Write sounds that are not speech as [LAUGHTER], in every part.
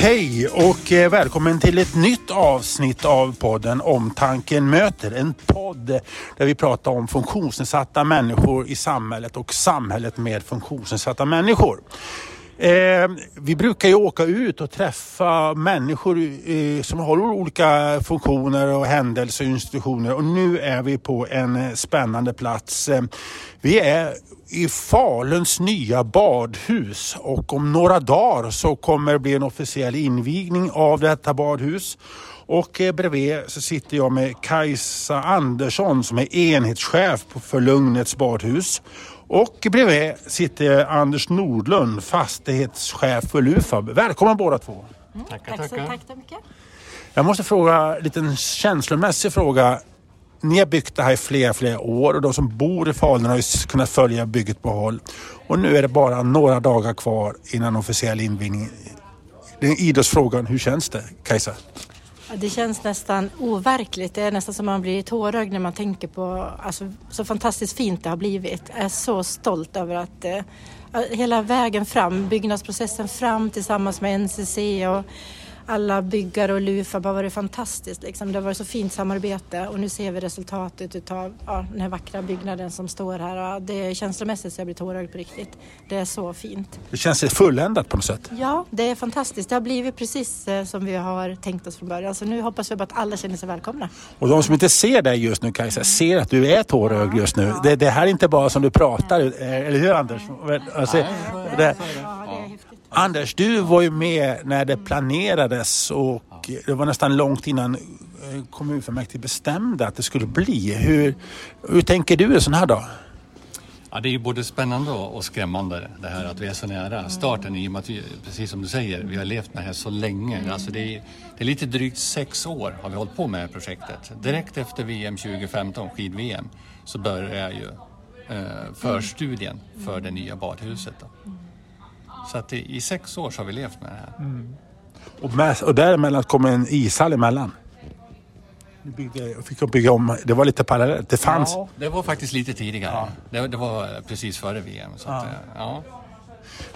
Hej och eh, välkommen till ett nytt avsnitt av podden Omtanken möter. En podd där vi pratar om funktionsnedsatta människor i samhället och samhället med funktionsnedsatta människor. Eh, vi brukar ju åka ut och träffa människor eh, som har olika funktioner och händelser och institutioner och nu är vi på en eh, spännande plats. Eh, vi är i Faluns nya badhus och om några dagar så kommer det bli en officiell invigning av detta badhus. Och eh, bredvid så sitter jag med Kajsa Andersson som är enhetschef för Lugnets badhus. Och bredvid sitter Anders Nordlund, fastighetschef för Lufab. Välkomna båda två. Mm, tackar, tack, tackar. tack så mycket. Jag måste fråga en liten känslomässig fråga. Ni har byggt det här i flera, flera år och de som bor i Falun har ju kunnat följa bygget på håll. Och nu är det bara några dagar kvar innan officiell invigning. Den idrottsfrågan, hur känns det Kajsa? Det känns nästan overkligt. Det är nästan som man blir tårögd när man tänker på alltså, så fantastiskt fint det har blivit. Jag är så stolt över att eh, hela vägen fram, byggnadsprocessen fram tillsammans med NCC och alla byggare och Lufab har varit fantastiskt. Liksom. Det har varit så fint samarbete och nu ser vi resultatet av ja, den här vackra byggnaden som står här. Det är känslomässigt så jag blir tårögd på riktigt. Det är så fint. Det känns fulländat på något sätt. Ja, det är fantastiskt. Det har blivit precis eh, som vi har tänkt oss från början. Så nu hoppas vi bara att alla känner sig välkomna. Och de som inte ser dig just nu Kajsa, ser att du är tårögd just nu. Ja. Det, det, här är inte bara som du pratar, eller hur Anders? Alltså, det, Anders, du var ju med när det planerades och det var nästan långt innan eh, kommunfullmäktige bestämde att det skulle bli. Hur, hur tänker du en sån här dag? Ja, det är ju både spännande och skrämmande det här att vi är så nära starten i och med att vi, precis som du säger, vi har levt med det här så länge. Alltså det, är, det är lite drygt sex år har vi hållit på med projektet. Direkt efter VM 2015, skid-VM, så börjar ju eh, förstudien för det nya badhuset. Då. Så att i, i sex år så har vi levt med det här. Mm. Och, med, och däremellan kom en ishall emellan? Byggde, fick bygga om. Det var lite parallellt. Det fanns... Ja, det var faktiskt lite tidigare. Ja. Det, det, var precis före VM. Så ja. Att, ja.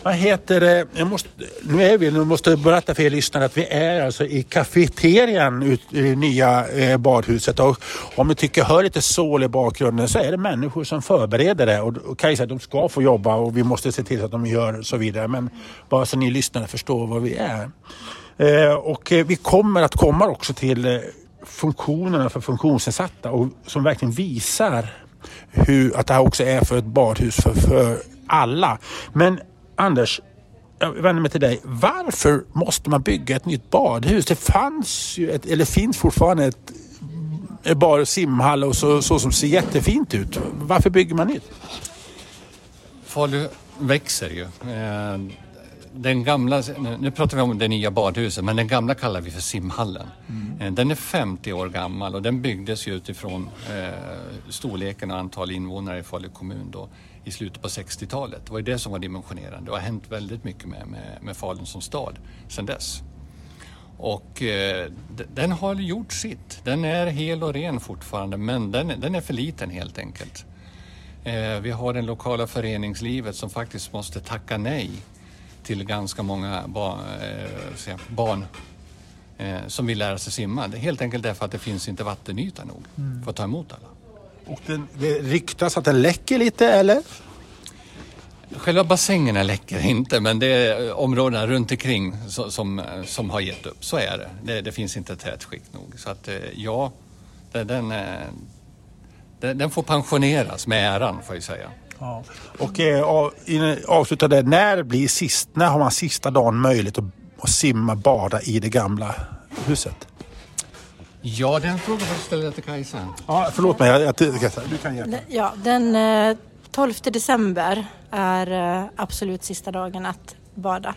Vad heter det? Jag måste, nu är vi, nu måste jag berätta för er lyssnare att vi är alltså i kafeterian ut, i det nya eh, badhuset. Och om ni tycker hör lite sål i bakgrunden så är det människor som förbereder det. Och, och Kajsa, de ska få jobba och vi måste se till att de gör så vidare. Men bara så ni lyssnare förstår vad vi är. Eh, och eh, vi kommer att komma också till eh, funktionerna för funktionsnedsatta och som verkligen visar hur, att det här också är för ett badhus för, för alla. Men Anders, jag vänder mig till dig. Varför måste man bygga ett nytt badhus? Det fanns ju, ett, eller finns fortfarande ett, ett bar simhall och så, så som ser jättefint ut. Varför bygger man nytt? Falu växer ju. Eh, den gamla, nu pratar vi om det nya badhuset, men den gamla kallar vi för simhallen. Mm. Eh, den är 50 år gammal och den byggdes ju utifrån eh, storleken och antal invånare i Falu kommun då i slutet på 60-talet. Det var ju det som var dimensionerande. Det har hänt väldigt mycket med, med, med Falun som stad sedan dess. Och eh, den har gjort sitt. Den är hel och ren fortfarande men den, den är för liten helt enkelt. Eh, vi har det lokala föreningslivet som faktiskt måste tacka nej till ganska många barn, eh, barn eh, som vill lära sig simma. Helt enkelt därför att det finns inte vattenyta nog mm. för att ta emot alla. Och den, det ryktas att den läcker lite eller? Själva bassängerna läcker inte men det är områdena runt omkring som, som har gett upp. Så är det. Det, det finns inte tätt skikt nog. Så att eh, ja, den, den, den får pensioneras med äran får jag säga. Ja. Och eh, avsluta det, när, blir sist, när har man sista dagen möjlighet att, att simma, bada i det gamla huset? Ja, den frågan får du ställa till Kajsa. Ja, förlåt mig, jag, jag, du kan hjälpa. Ja, den 12 eh, december är eh, absolut sista dagen att bada.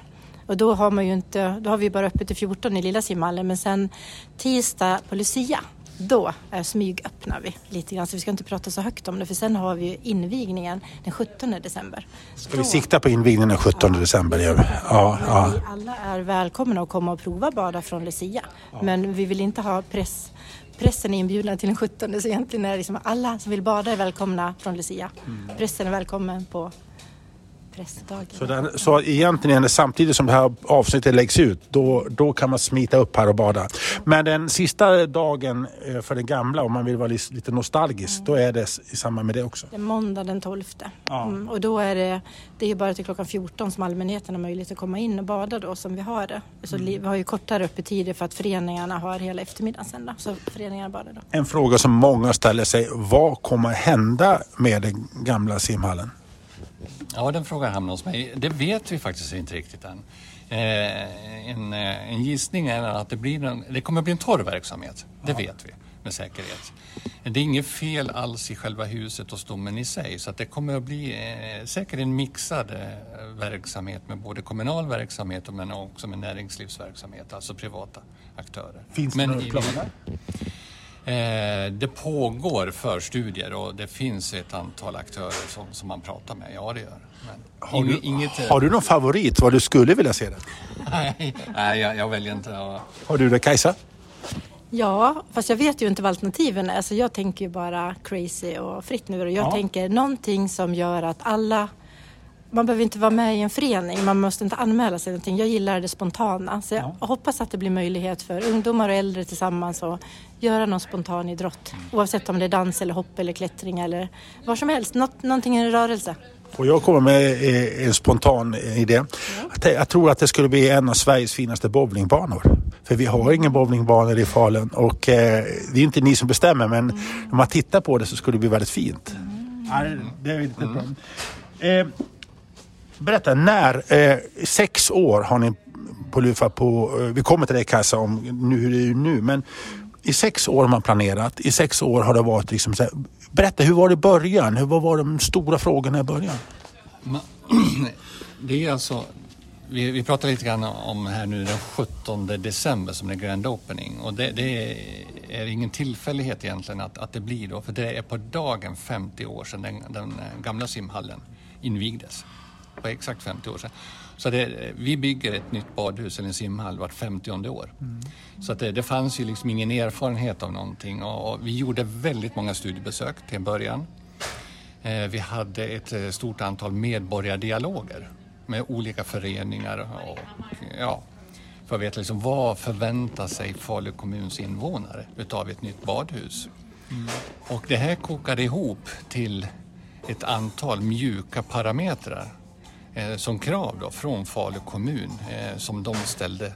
Och då har, man ju inte, då har vi bara öppet till 14 i lilla simhallen men sen tisdag på Lucia då eh, smygöppnar vi lite grann. Så vi ska inte prata så högt om det för sen har vi invigningen den 17 december. Ska då, vi sikta på invigningen den 17 ja, december? Ja, ja, ja. Alla är välkomna att komma och prova bada från Lucia. Ja. Men vi vill inte ha press pressen är inbjudna till den 17 så egentligen är det liksom alla som vill bada är välkomna från Lucia. Mm. Pressen är välkommen på pressdagen. Så, den, så egentligen samtidigt som det här avsnittet läggs ut, då, då kan man smita upp här och bada. Men den sista dagen eh, för den gamla, om man vill vara lite nostalgisk, då är det i samband med det också. Det är måndag den 12. Ja. Mm, och då är det, det är bara till klockan 14 som allmänheten har möjlighet att komma in och bada då som vi har det. Så li- vi har ju kortare öppettider för att föreningarna har hela eftermiddagen sen då. Så föreningarna badar då. En fråga som många ställer sig, vad kommer hända med den gamla simhallen? Ja, den frågan hamnar hos mig. Det vet vi faktiskt inte riktigt än. Eh, en, eh, en gissning är att det, blir en, det kommer bli en torr verksamhet. Det vet vi med säkerhet. Det är inget fel alls i själva huset och stommen i sig så att det kommer att bli eh, säkert en mixad eh, verksamhet med både kommunal verksamhet men också med näringslivsverksamhet, alltså privata aktörer. Finns det men några i- planer? Eh, det pågår förstudier och det finns ett antal aktörer som, som man pratar med. Ja, det gör Men Har du, inget, eh, har du någon favorit, vad du skulle vilja se den? Nej, nej jag, jag väljer inte att... Har du det Kajsa? Ja, fast jag vet ju inte vad alternativen är. Så jag tänker ju bara crazy och fritt nu. Och jag Ja. tänker någonting som gör att alla... Man behöver inte vara med i en förening, man måste inte anmäla sig någonting. Jag gillar det spontana. Så jag hoppas att det blir möjlighet för ungdomar och äldre tillsammans att göra någon spontan idrott. Oavsett om det är dans eller hopp eller klättring eller vad som helst. Något, någonting i rörelse. Och jag kommer med en spontan idé. Att Jag tror att det skulle bli en av Sveriges finaste bowlingbanor. För vi har ingen bowlingbanor i Falun och eh, det är inte ni som bestämmer men när man tittar på det så skulle det bli väldigt fint. Ja, det- är lite bra. Eh, berätta, när, eh, sex år har ni på Lufa på, eh, vi kommer till dig Kajsa om nu, hur det är nu, men i sex år har man planerat, i sex år har det varit liksom så här, berätta hur var det i början? Hur, vad var de stora frågorna i början? [CLEARS THROAT] Det är alltså... Vi, vi pratar lite grann om här nu den 17 december som är grand opening och det, det är, är ingen tillfällighet egentligen att, att det blir då för det är på dagen 50 år sedan den, den gamla simhallen invigdes. På exakt 50 år sedan. Så det, vi bygger ett nytt badhus eller en simhall vart 50 år. Så att det, det fanns ju liksom ingen erfarenhet av någonting och, och vi gjorde väldigt många studiebesök till en början. Eh, Vi hade ett eh, stort antal medborgardialoger med olika föreningar och ja, för att veta liksom vad förväntar sig Falu kommuns invånare utav ett nytt badhus. Och det här kokade ihop till ett antal mjuka parametrar som krav då från Falu kommun eh, som de ställde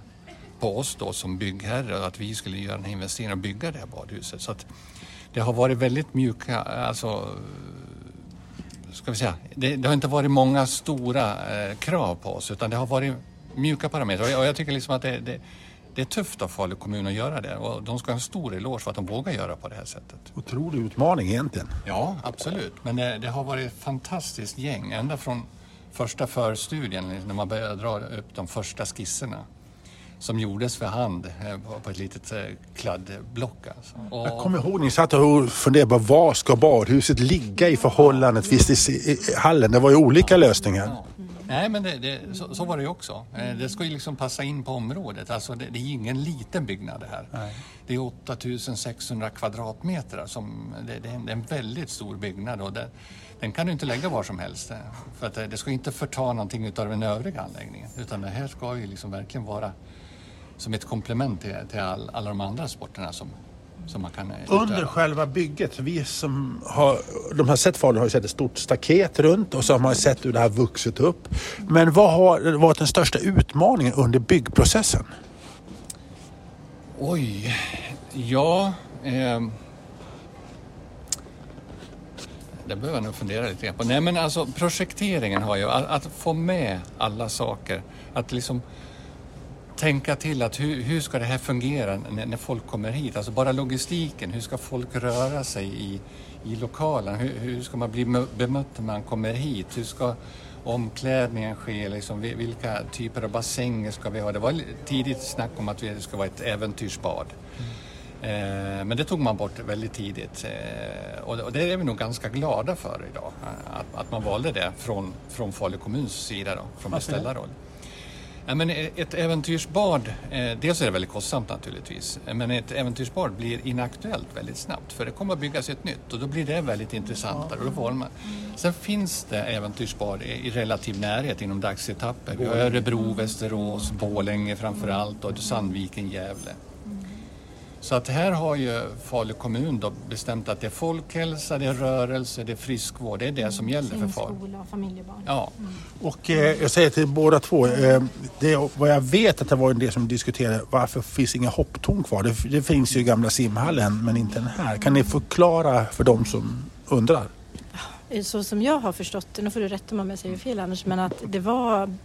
på oss då som byggherre att vi skulle göra den här investeringen och bygga det här badhuset. Så det har varit väldigt mjuka, alltså ska vi säga, det, det har inte varit många stora eh, krav på oss utan det har varit mjuka parametrar och jag, och jag tycker liksom att det, det, det är tufft av Falu kommun att göra det och de ska ha en stor eloge för att de vågar göra på det här sättet. Otrolig utmaning egentligen. Ja, absolut. Men det, det har varit ett fantastiskt gäng ända från första förstudien när man började dra upp de första skisserna som gjordes för hand eh, på- ett litet eh, kladdblock. Alltså. Jag Och, kommer ihåg ni satt och funderade på var ska badhuset ligga i förhållande till hallen. Det var ju olika lösningar. Ja. Nej, men det, det, så, så var det ju också. Eh, Det ska ju liksom passa in på området. Alltså det, det är ingen liten byggnad det här. Det är 8600 kvadratmeter. Som, det, det, är en, väldigt stor byggnad och det, den kan du inte lägga var som helst. eh, För att det, det ska inte förta någonting utav den övriga anläggningen. Utan det här ska ju liksom verkligen vara som ett komplement till, till all, alla de andra sporterna som, som man kan eh, Under utöva. själva bygget, vi som har, de har sett Falun har ju sett ett stort staket runt och så har man sett hur det har vuxit upp. Men vad har varit den största utmaningen under byggprocessen? Oj, ja... ehm, det behöver jag nog fundera lite grann på. Nej men alltså projekteringen har ju, att, att få med alla saker. Att liksom tänka till att hur, hur ska det här fungera när, när folk kommer hit? Alltså bara logistiken, hur ska folk röra sig i, i lokalen? Hur, hur ska man bli mö- bemött när man kommer hit? Hur ska omklädningen ske? Liksom, vil- vilka typer av bassänger ska vi ha? Det var tidigt snack om att det ska vara ett äventyrsbad. Eh, men det tog man bort väldigt tidigt eh, och, det är vi nog ganska glada för idag. eh, Att, att man valde det från, från Falu kommuns sida, då, från beställarroll. Ja, men ett äventyrsbad, eh, dels är det väldigt kostsamt naturligtvis, men ett äventyrsbad blir inaktuellt väldigt snabbt för det kommer att byggas ett nytt och då blir det väldigt intressantare. Och då får man. Sen finns det äventyrsbad i relativ närhet inom dagsetapper. Vi har Örebro, Västerås, Borlänge framförallt och Sandviken, Gävle. Så att här har ju Falu kommun då bestämt att det är folkhälsa, det är rörelse, det är friskvård. Det är det som gäller för Falu. skola och familjebarn. Ja. Mm. Och eh, jag säger till båda två, eh, det, vad jag vet att det var en del som diskuterade varför finns inga hopptorn kvar? Det, det finns ju i gamla simhallen men inte den här. Kan ni förklara för de som undrar? Så som jag har förstått det, nu får du rätta mig om jag säger fel Anders, men att det var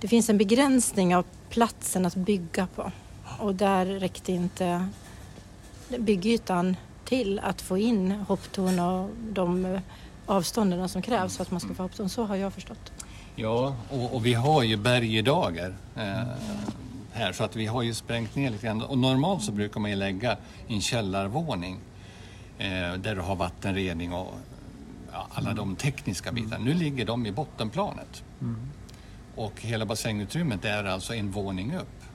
det finns en begränsning av platsen att bygga på och där räckte inte byggytan till att få in hopptorn och de avstånden som krävs för att man ska få hopptorn. Så har jag förstått. Ja, och, och vi har ju bergedagar eh, här så att vi har ju sprängt ner lite grann. Och normalt så brukar man ju lägga en källarvåning eh, där du har vattenrening och ja, alla de tekniska bitarna. Nu ligger de i bottenplanet. Mm. Och hela basängutrymmet är alltså en våning upp.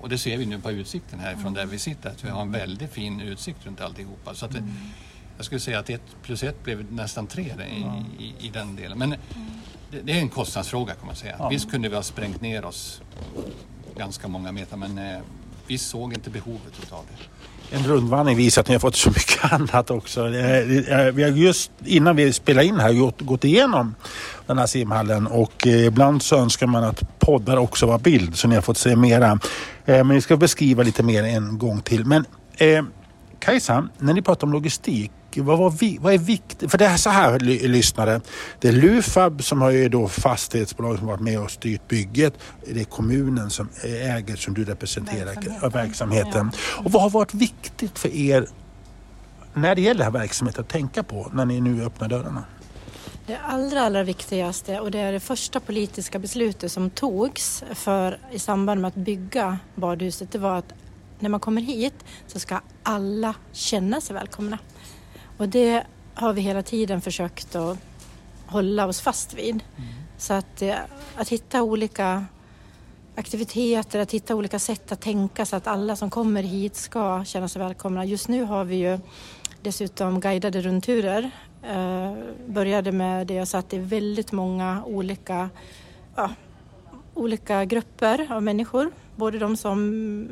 Och det ser vi nu på utsikten härifrån där vi sitter, att vi har en väldigt fin utsikt runt alltihopa. Så att det, jag skulle säga att ett plus ett blev nästan tre i, i, i den delen. Men det, det, är en kostnadsfråga kan man säga. Ja. Visst kunde vi ha sprängt ner oss ganska många meter men eh, vi såg inte behovet av det. En rundvandring visar att ni har fått så mycket [LAUGHS] annat också. Eh, eh, vi har just innan vi spelade in här gått, igenom den här simhallen och eh, ibland så önskar man att poddar också var bild så ni har fått se mera. Men vi ska beskriva lite mer en gång till. Men Kajsa, när ni pratar om logistik vad, var vi, vad är viktigt? För det är så här lyssnare. Det är Lufab som har ju då fastighetsbolag som varit med och styrt bygget. Det är kommunen som äger som du representerar verksamheten. verksamheten. Ja. Och vad har varit viktigt för er när det gäller den här verksamheten att tänka på när ni nu öppnar dörrarna? Det allra, allra viktigaste och det är det första politiska beslutet som togs för, i samband med att bygga badhuset. Det var att när man kommer hit så ska alla känna sig välkomna. Och det har vi hela tiden försökt att hålla oss fast vid. Mm. Så att, eh, att hitta olika aktiviteter, att hitta olika sätt att tänka så att alla som kommer hit ska känna sig välkomna. Just nu har vi ju dessutom guidade rundturer. Eh, började med det så att det är väldigt många olika, ja, olika grupper av människor både de som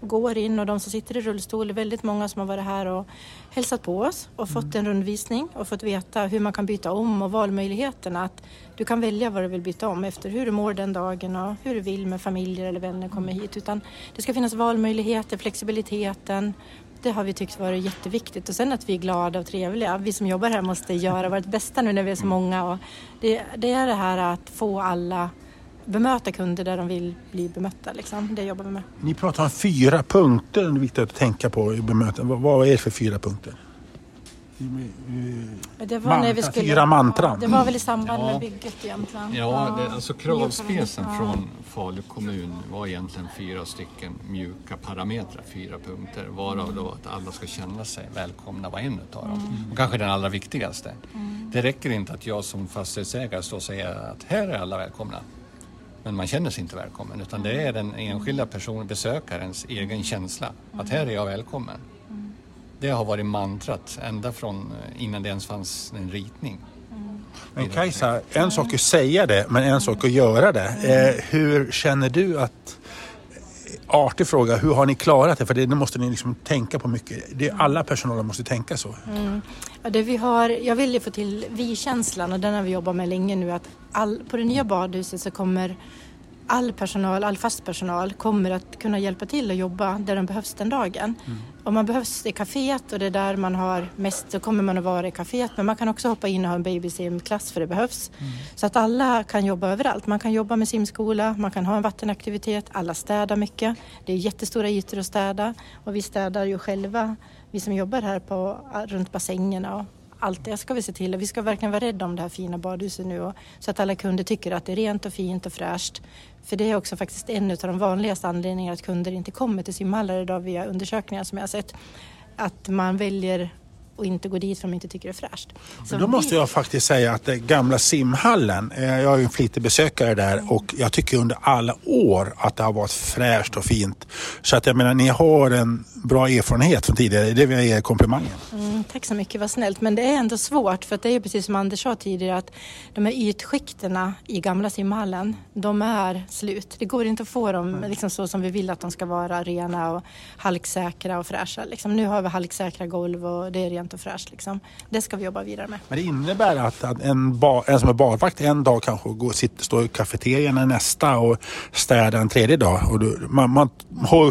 går in och de som sitter i rullstol. Det är väldigt många som har varit här och hälsat på oss och fått en rundvisning och fått veta hur man kan byta om och valmöjligheterna. Att du kan välja vad du vill byta om efter hur du mår den dagen och hur du vill med familjer eller vänner kommer hit. Utan det ska finnas valmöjligheter, flexibiliteten. Det har vi tyckt varit jätteviktigt och sen att vi är glada och trevliga. Vi som jobbar här måste göra vårt bästa nu när vi är så många. Och det, det är det här att få alla bemöta kunder där de vill bli bemötta. Liksom. Det jobbar vi med. Ni pratar om fyra punkter det är viktigt att tänka på i bemötande. Vad är det för fyra punkter? Det var när vi skulle, fyra mantran. det var väl i samband ja. med bygget egentligen. Ja, det, alltså kravspecen ja. från Falu kommun var egentligen fyra stycken mjuka parametrar, fyra punkter. Varav då att alla ska känna sig välkomna var en utav dem. Mm. Och kanske den allra viktigaste. Mm. Det räcker inte att jag som fastighetsägare står och säger att här är alla välkomna. Men man känner sig inte välkommen utan det är den enskilda personen, besökarens egen känsla att här är jag välkommen. Det har varit mantrat ända från eh, innan det ens fanns en ritning. Men Kajsa, en sak är att säga det men en sak att göra det. Eh, hur känner du att artig fråga. Hur har ni klarat det? För det måste ni liksom tänka på mycket. Det, alla personal måste tänka så. Mm. Ja, det vi har, jag vill ju få till vi-känslan och den har vi jobbat med länge nu. Att all, på det nya badhuset så kommer all personal, all fast personal kommer att kunna hjälpa till att jobba där de behövs den dagen. Mm. Om man behövs i kaféet och det är där man har mest så kommer man att vara i kaféet men man kan också hoppa in och ha en babysimklass för det behövs. Mm. Så att alla kan jobba överallt. Man kan jobba med simskola, man kan ha en vattenaktivitet, alla städar mycket. Det är jättestora ytor att städa och vi städar ju själva, vi som jobbar här på, runt bassängerna allt det ska vi se till. Vi ska verkligen vara rädda om det här fina badhuset nu och, så att alla kunder tycker att det är rent och fint och fräscht. För det är också faktiskt en av de vanligaste anledningarna att kunder inte kommer till simhallar idag via undersökningar som jag har sett. Att man väljer och inte gå dit för de inte tycker det är fräscht. Så då måste jag faktiskt säga att det gamla simhallen, eh, jag är ju en flitig besökare där och jag tycker under alla år att det har varit fräscht och fint. Så att jag menar, ni har en bra erfarenhet från tidigare, det vill jag ge komplimangen. Mm, tack så mycket, vad snällt. Men det är ändå svårt för att det är ju precis som Anders sa tidigare att de här ytskikterna i gamla simhallen, de är slut. Det går inte att få dem liksom så som vi vill att de ska vara, rena och halksäkra och fräscha. Liksom, nu har vi halksäkra golv och det är rent och fräscht. Liksom. Det ska vi jobba vidare med. Men det innebär att, att en, bar, en som är barvakt en dag kanske går, sitter, står i kafeterian nästa och städar en tredje dag. Och du, man, man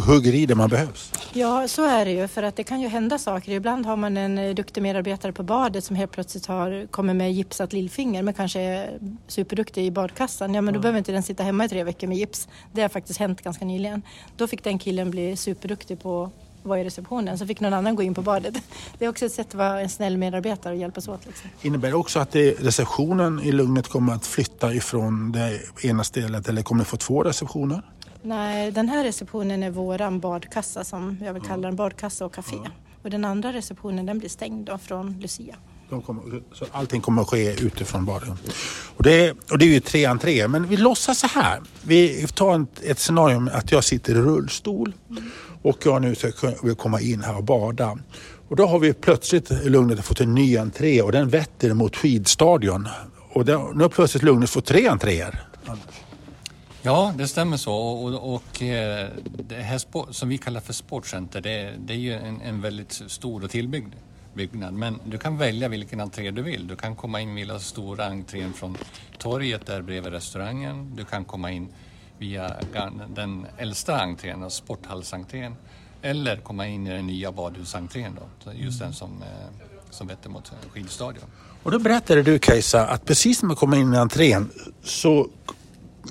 hugger i det man behövs. Ja, så är det ju. För att det kan ju hända saker. Ibland har man en eh, duktig medarbetare på badet som helt plötsligt har, kommer med gipsat lillfinger men kanske är superduktig i badkassan. Ja, men då mm. behöver inte den sitta hemma i tre veckor med gips. Det har faktiskt hänt ganska nyligen. Då fick den killen bli superduktig på vara i receptionen så fick någon annan gå in på badet. [LAUGHS] Det är också ett sätt att vara en snäll medarbetare och hjälpas åt. Liksom. Innebär det också att receptionen i Lugnet kommer att flytta ifrån det ena stället eller kommer ni få två receptioner? Nej, den här receptionen är våran badkassa som jag vill kalla den, badkassa och café. Ja. Och den andra receptionen den blir stängd då från Lucia. Kommer, så allting kommer att ske utifrån baren. Och det, och det är ju tre entré. Men vi låtsas så här. Vi tar ett, ett scenario att jag sitter i rullstol mm och jag nu vill komma in här och bada. Och då har vi plötsligt Lugnet fått en ny entré och den vetter mot skidstadion. Och det, nu har plötsligt Lugnet fått tre entréer. Ja, det stämmer så. Och, och och eh, det här som vi kallar för sportcenter, det, det är ju en, en, väldigt stor och tillbyggd byggnad. Men du kan välja vilken entré du vill. Du kan komma in via stora entrén från torget där bredvid restaurangen. Du kan komma in via den äldsta entrén, sporthallsentrén. Eller komma in i den nya badhusentrén då, just den som, eh, som vetter mot skidstadion. Och då berättade du Kajsa att precis när man kommer in i entrén så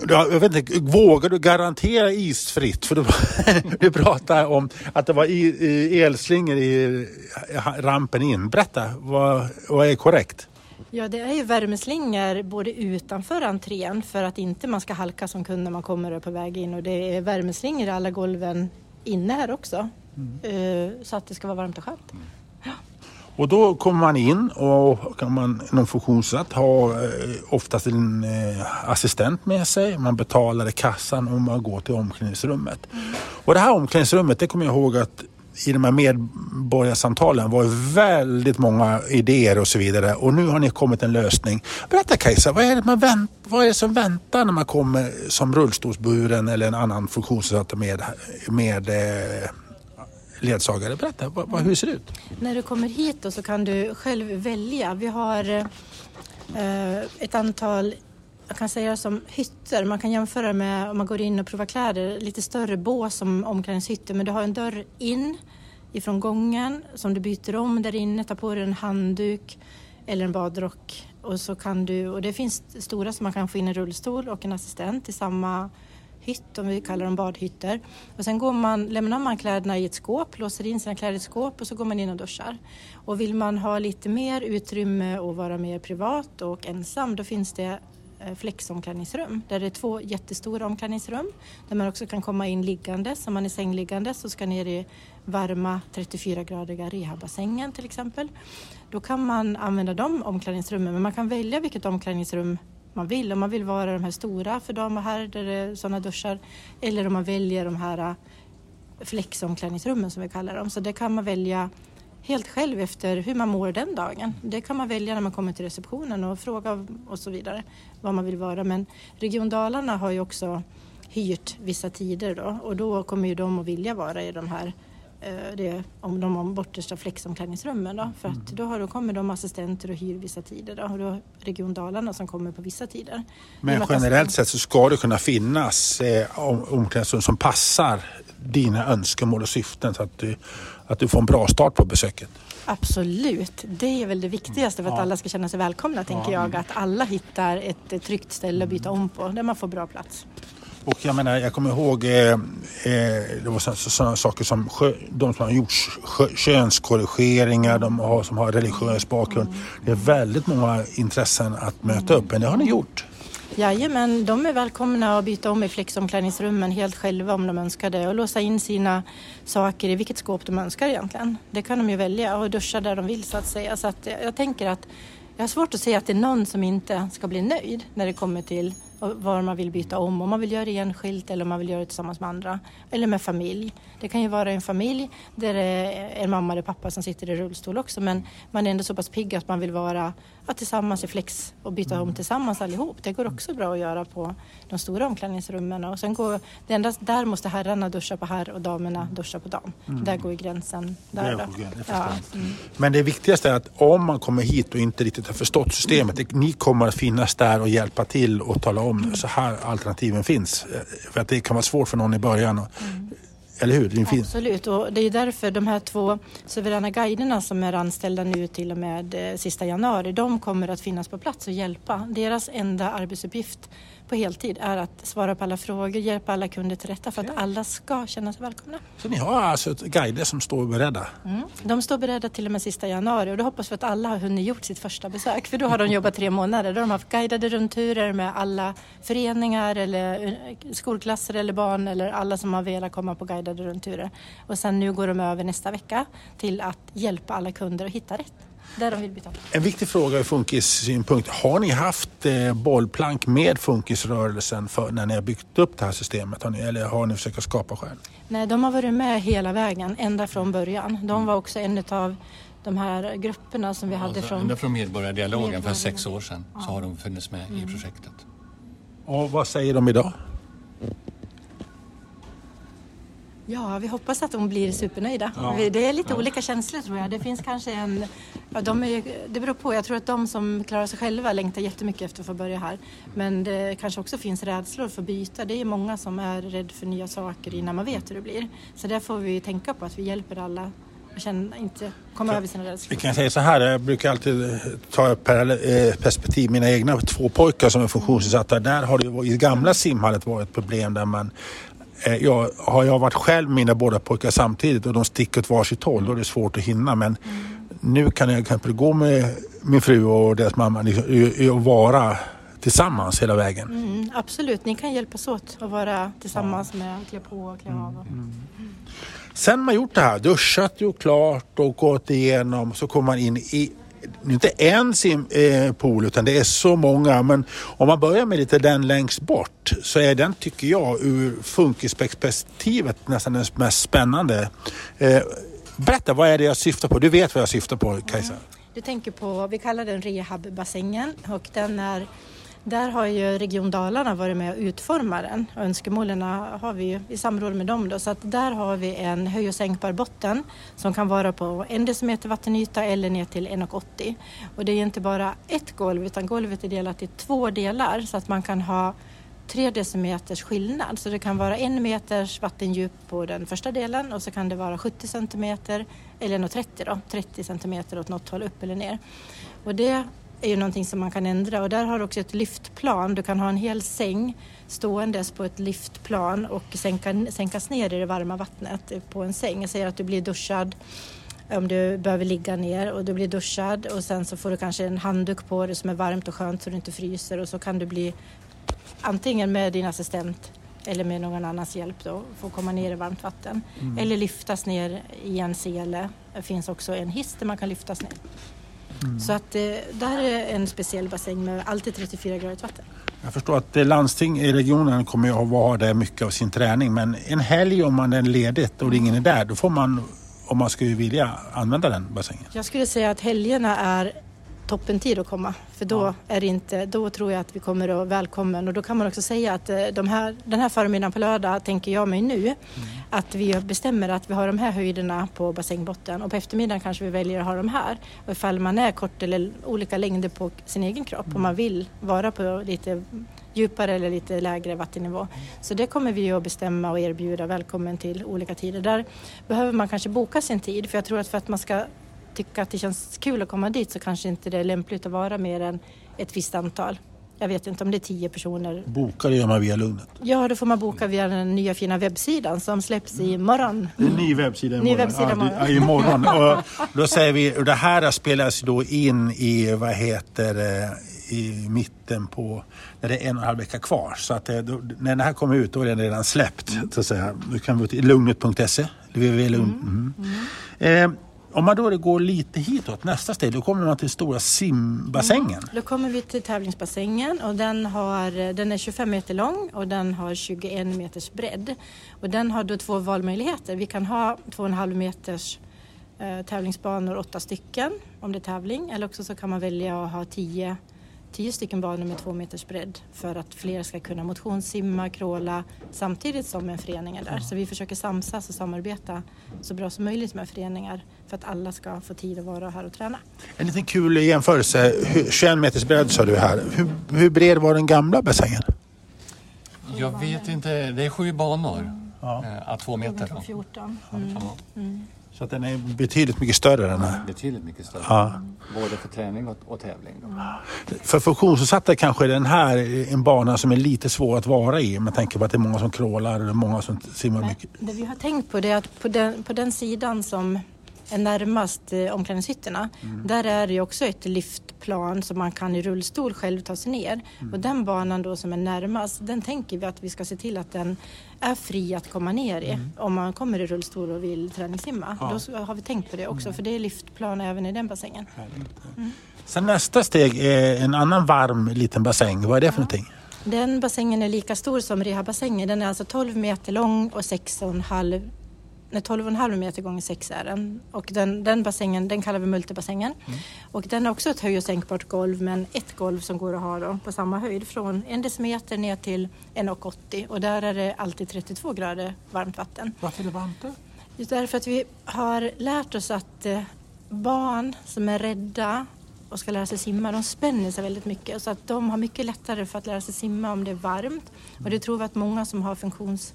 jag vet inte, vågar du garantera isfritt? För du, [LAUGHS] du pratar om att det var elslingor i rampen in. Berätta, vad, vad är korrekt? Ja, det är ju värmeslingor både utanför entrén för att inte man ska halka som kund när man kommer på väg in och det är värmeslingor i alla golven inne här också. Mm. Eh, så att det ska vara varmt och skönt. Och då kommer man in och kan man någon funktionssatt ha eh, oftast en eh, assistent med sig. Man betalar i kassan och man går till omklädningsrummet. Mm. Och det här omklädningsrummet, det kommer jag ihåg att i de här medborgarsamtalen var väldigt många idéer och så vidare. Och nu har ni kommit en lösning. Berätta Kajsa, vad är det, man vänt, vad är det som väntar när man kommer som rullstolsburen eller en annan funktionsnedsatt med, med eh, ledsagare. Berätta, vad, vad, hur ser det ut? När du kommer hit då så kan du själv välja. Vi har eh, ett antal jag kan säga som hytter. Man kan jämföra med om man går in och provar kläder, lite större bås som omklädningshytter men du har en dörr in ifrån gången som du byter om där inne, tar på dig en handduk eller en badrock och så kan du, och det finns stora som man kan få in en rullstol och en assistent i samma hytt, om vi kallar dem badhytter. Och sen går man, lämnar man kläderna i ett skåp, låser in sina kläder i ett skåp och så går man in och duschar. Och vill man ha lite mer utrymme och vara mer privat och ensam, då finns det Eh, flexomklädningsrum där det är två jättestora omklädningsrum där man också kan komma in liggandes. Om man är sängliggandes och ska ner i varma 34-gradiga rehabbassängen till exempel. Då kan man använda de omklädningsrummen men man kan välja vilket omklädningsrum man vill. Om man vill vara de här stora för dam och herr där det är sådana duschar eller om man väljer de här eh, flexomklädningsrummen som vi kallar dem. Så det kan man välja helt själv efter hur man mår den dagen. Det kan man välja när man kommer till receptionen och fråga och så vidare vad man vill vara. Men Region Dalarna har ju också hyrt vissa tider då och då kommer ju de att vilja vara i de här det, om de bortersta flexomklädningsrummen. Då, för att mm. då, har, då kommer de assistenter och hyr vissa tider. Då, och då Region Dalarna som kommer på vissa tider. Men generellt sett så ska det kunna finnas eh, omklädningsrum som passar dina önskemål och syften så att du, att du får en bra start på besöket. Absolut, det är väl det viktigaste för att ja. alla ska känna sig välkomna tänker ja. jag. Att alla hittar ett tryggt ställe att byta om på där man får bra plats. Och jag menar, jag kommer ihåg eh, eh, det var sådana saker som de som har gjort könskorrigeringar, de har, som har religiös bakgrund. Det är väldigt många intressen att möta upp, men det har ni gjort. Jajamän, de är välkomna att byta om i flexomklädningsrummen helt själva om de önskar det och låsa in sina saker i vilket skåp de önskar egentligen. Det kan de ju välja och duscha där de vill så att säga. Så att jag tänker att jag har svårt att se att det är någon som inte ska bli nöjd när det kommer till var man vill byta om, om man vill göra det enskilt eller om man vill göra det tillsammans med andra. Eller med familj. Det kan ju vara en familj där det är en mamma eller pappa som sitter i rullstol också men man är ändå så pass pigg att man vill vara att tillsammans i flex och byta om tillsammans allihop. Det går också bra att göra på de stora omklädningsrummen. Och sen går, det enda, där måste herrarna duscha på herr och damerna duscha på dam. Mm. Där går gränsen. Där det ja. mm. Men det viktigaste är att om man kommer hit och inte riktigt har förstått systemet, mm. ni kommer att finnas där och hjälpa till och tala om om så här alternativen finns. Eh, för att det kan vara svårt för någon i början. Och, mm. Eller hur? Det Absolut, och det är därför de här två suveräna guiderna som är anställda nu till och med eh, sista januari, de kommer att finnas på plats och hjälpa. Deras enda arbetsuppgift på heltid är att svara på alla frågor, hjälpa alla kunder till rätta för att alla ska känna sig välkomna. Så ni har alltså guider som står beredda? Mm. De står beredda till och med sista januari och då hoppas vi att alla har hunnit gjort sitt första besök för då har de jobbat tre månader. Då har de haft guidade rundturer med alla föreningar eller eh, skolklasser eller barn eller alla som har velat komma på guidade rundturer. Och sen nu går de över nästa vecka till att hjälpa alla kunder att hitta rätt där de vill byta. En viktig fråga ur funkissynpunkt. Har ni haft eh, bollplank med funkisrörelsen för, när ni har byggt upp det här systemet? Har ni, eller har ni försökt skapa själv? Nej, de har varit med hela vägen, ända från början. De var också en av de här grupperna som vi hade alltså, från... Ända från Medborgardialogen för sex år sedan ja. så har de funnits med mm. i projektet. Och vad säger de idag? Ja, vi hoppas att de blir supernöjda. Ja. Det är lite ja. olika känslor tror jag. Det finns kanske en... Ja, de är, det beror på. Jag tror att de som klarar sig själva längtar jättemycket efter att få börja här. Men det kanske också finns rädslor för att byta. Det är många som är rädda för nya saker innan man vet hur det blir. Så där får vi tänka på att vi hjälper alla känna, inte komma över sina rädslor. Vi kan säga så här, jag brukar alltid ta eh, perspektiv mina egna två pojkar som är funktionsnedsatta. Där har det i gamla simhallet varit problem där man jag, har jag varit själv med mina båda pojkar samtidigt och de sticker åt varsitt håll då är det svårt att hinna. Men mm. nu kan jag exempel gå med min fru och deras mamma liksom, och vara tillsammans hela vägen. Mm, absolut, ni kan hjälpas åt att vara tillsammans ja. med att klä på och klä av. Mm. Sen man gjort det här, duschat, gjort klart och gått igenom så kommer man in i inte en simpool eh, utan det är så många. Men om man börjar med lite den längst bort så är den, tycker jag, ur funkisperspektivet nästan den mest spännande. Eh, berätta, vad är det jag syftar på? Du vet vad jag syftar på, Kajsa? Mm. Du tänker på, vi kallar den rehabbassängen och den är där har ju Region Dalarna varit med och utformat den. Önskemålen har vi ju i samråd med dem. Då. Så att där har vi en höj och sänkbar botten som kan vara på en decimeter vattenyta eller ner till 1,80. Och det är inte bara ett golv utan golvet är delat i två delar så att man kan ha tre decimeters skillnad. Så det kan vara en meters vattendjup på den första delen och så kan det vara 70 centimeter eller 1,30 då, 30 centimeter åt något håll upp eller ner. Och det är ju någonting som man kan ändra och där har du också ett lyftplan. Du kan ha en hel säng ståendes på ett lyftplan och sänka, sänkas ner i det varma vattnet på en säng. Jag säger att du blir duschad om du behöver ligga ner och du blir duschad och sen så får du kanske en handduk på dig som är varmt och skönt så du inte fryser och så kan du bli antingen med din assistent eller med någon annans hjälp då, få komma ner i varmt vatten. Mm. Eller lyftas ner i en sele. Det finns också en hiss där man kan lyftas ner. Mm. Så att eh, där är en speciell bassäng med alltid 34 grader vatten. Jag förstår att landsting i regionen kommer att ha där mycket av sin träning men en helg om man är ledigt och ingen är där då får man om man skulle vilja använda den bassängen. Jag skulle säga att helgerna är toppentid att komma. För då, ja. är inte, då tror jag att vi kommer att välkommen och då kan man också säga att eh, de här, den här förmiddagen på lördag tänker jag mig nu mm. att vi bestämmer att vi har de här höjderna på bassängbotten och på eftermiddagen kanske vi väljer att ha de här. Och ifall man är kort eller olika längder på sin egen kropp mm. och man vill vara på lite djupare eller lite lägre vattennivå. Så det kommer vi att bestämma och erbjuda välkommen till olika tider. Där behöver man kanske boka sin tid för jag tror att för att man ska tycka att det känns kul att komma dit så kanske inte det är lämpligt att vara mer än ett visst antal. Jag vet inte om det är tio personer. Boka det gör man via Lugnet? Ja, då får man boka via den nya fina webbsidan som släpps i morgon. Det är en ny webbsida imorgon. Ny webbsida imorgon. Ja, imorgon. [LAUGHS] och då säger vi, det här spelas då in i, vad heter i mitten på när det är en och en halv vecka kvar. Så att det, då, när den här kommer ut då är den redan släppt. Så att säga. Du kan gå till lugnet.se. Mm. Mm. Eh, om man då går lite hitåt, nästa steg, då kommer man till stora simbassängen. Mm. Då kommer vi till tävlingsbassängen och den, har, den är 25 meter lång och den har 21 meters bredd. Och den har då två valmöjligheter. Vi kan ha 2,5 meters eh, tävlingsbanor, åtta stycken om det är tävling. Eller också så kan man välja att ha 10 tio stycken banor med två meters bredd för att fler ska kunna motionssimma, kråla samtidigt som en förening är där. Så vi försöker samsas och samarbeta så bra som möjligt med föreningar för att alla ska få tid att vara här och träna. En liten kul jämförelse. 21 meters bredd sa du här. Hur, hur bred var den gamla bassängen? Jag vet inte. Det är sju banor. Ja. Äh, två meter. 14. Mm. Mm. Så att den är betydligt mycket större den här. Betydligt mycket större. Ja. Både för träning och, och tävling. Då. För funktionsnedsatta kanske är den här en bana som är lite svår att vara i med tanke på att det är många som krålar och många som simmar mycket. Det vi har tänkt på det är att på den, på den sidan som är närmast eh, omklädningshytterna. Mm. Där är det också ett lyftplan som man kan i rullstol själv ta sig ner. Mm. Och den banan då som är närmast, den tänker vi att vi ska se till att den är fri att komma ner i mm. om man kommer i rullstol och vill träningssimma. Ja. Då har vi tänkt på det också mm. för det är lyftplan även i den bassängen. Mm. Sen nästa steg är en annan varm liten bassäng. Vad är det för ja. någonting? Den bassängen är lika stor som rehabbassängen. Den är alltså 12 meter lång och 6,5 12,5 meter gånger 6 är den. Och den, den bassängen den kallar vi multibassängen. Mm. Och den har också ett höj och sänkbart golv men ett golv som går att ha då, på samma höjd från en decimeter ner till 1,80 och där är det alltid 32 grader varmt vatten. Varför är det varmt då? Just därför att vi har lärt oss att eh, barn som är rädda och ska lära sig simma, de spänner sig väldigt mycket så att de har mycket lättare för att lära sig simma om det är varmt. Och det tror vi att många som har funktions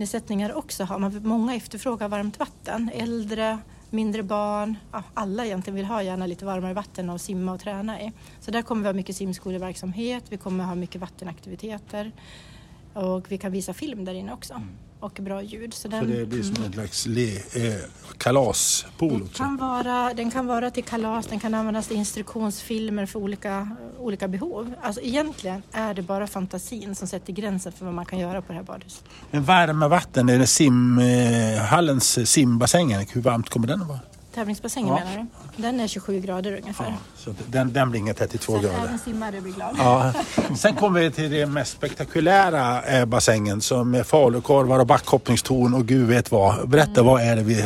funktionsnedsättningar också har. Man, många efterfrågar varmt vatten. Äldre, mindre barn, ja, alla egentligen vill ha gärna lite varmare vatten att simma och träna i. Så där kommer vi ha mycket simskoleverksamhet, vi kommer ha mycket vattenaktiviteter och vi kan visa film där inne också. Mm och bra ljud. Så, den, så det blir som en slags le, eh, kalaspool? Kan vara, den kan vara till kalas, den kan användas till instruktionsfilmer för olika, olika behov. Alltså egentligen är det bara fantasin som sätter gränsen för vad man kan göra på det här badhuset. Men värmevatten, är det simhallens eh, simbassängen, hur varmt kommer den att vara? Tävlingsbassängen ja. menar du? Den är 27 grader ungefär. Ja, så den, den blir inga 32 Sen grader. Även simmare blir glad. Ja. Sen kommer vi till den mest spektakulära eh, bassängen som är falukorvar och backhoppningstorn och gud vet vad. Berätta, mm. vad är det vi...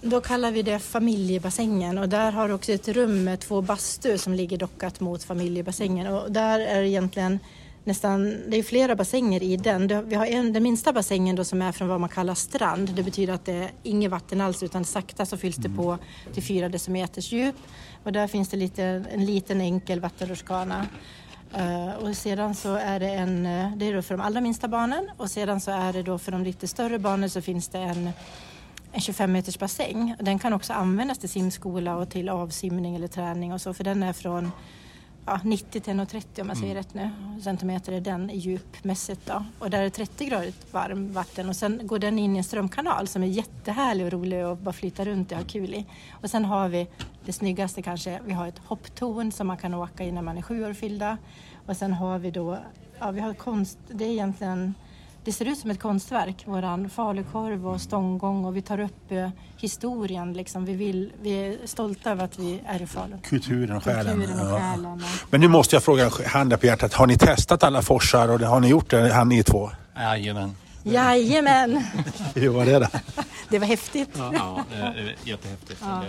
Då kallar vi det familjebassängen och där har du också ett rum med två bastur som ligger dockat mot familjebassängen och där är egentligen nästan, det är flera bassänger i den. Vi har en, den minsta bassängen då som är från vad man kallar strand. Det betyder att det är inget vatten alls utan sakta så fylls det mm. på till fyra decimeters djup. Och där finns det lite, en liten enkel vattenrutschkana. Uh, och sedan så är det en, eh, det är då för de allra minsta barnen och sedan så är det då för de lite större barnen så finns det en en 25 meters bassäng. Den kan också användas till simskola och till avsimning eller träning och så för den är från ja, 90 till 1,30 om jag säger mm. rätt nu, centimeter är den djupmässigt då. Och där är 30 grader varmt vatten och sen går den in i en strömkanal som är jättehärlig och rolig att bara flyta runt och ha kul i. Och sen har vi det snyggaste kanske, vi har ett hopptorn som man kan åka i när man är sju år fyllda. Och sen har vi då, ja vi har konst, det är egentligen det ser ut som ett konstverk, våran falukorv och stånggång och vi tar upp eh, historien. Liksom. Vi, vill, vi är stolta över att vi är i Falun. Kulturen och själen. Kulturen och själen ja. Men nu måste jag fråga, handen på hjärtat, har ni testat alla forsar och har ni gjort det, han ni två? Jajamän. Jajamän! [LAUGHS] Hur var det då? Det var häftigt. Ja, ja det är jättehäftigt. Ja.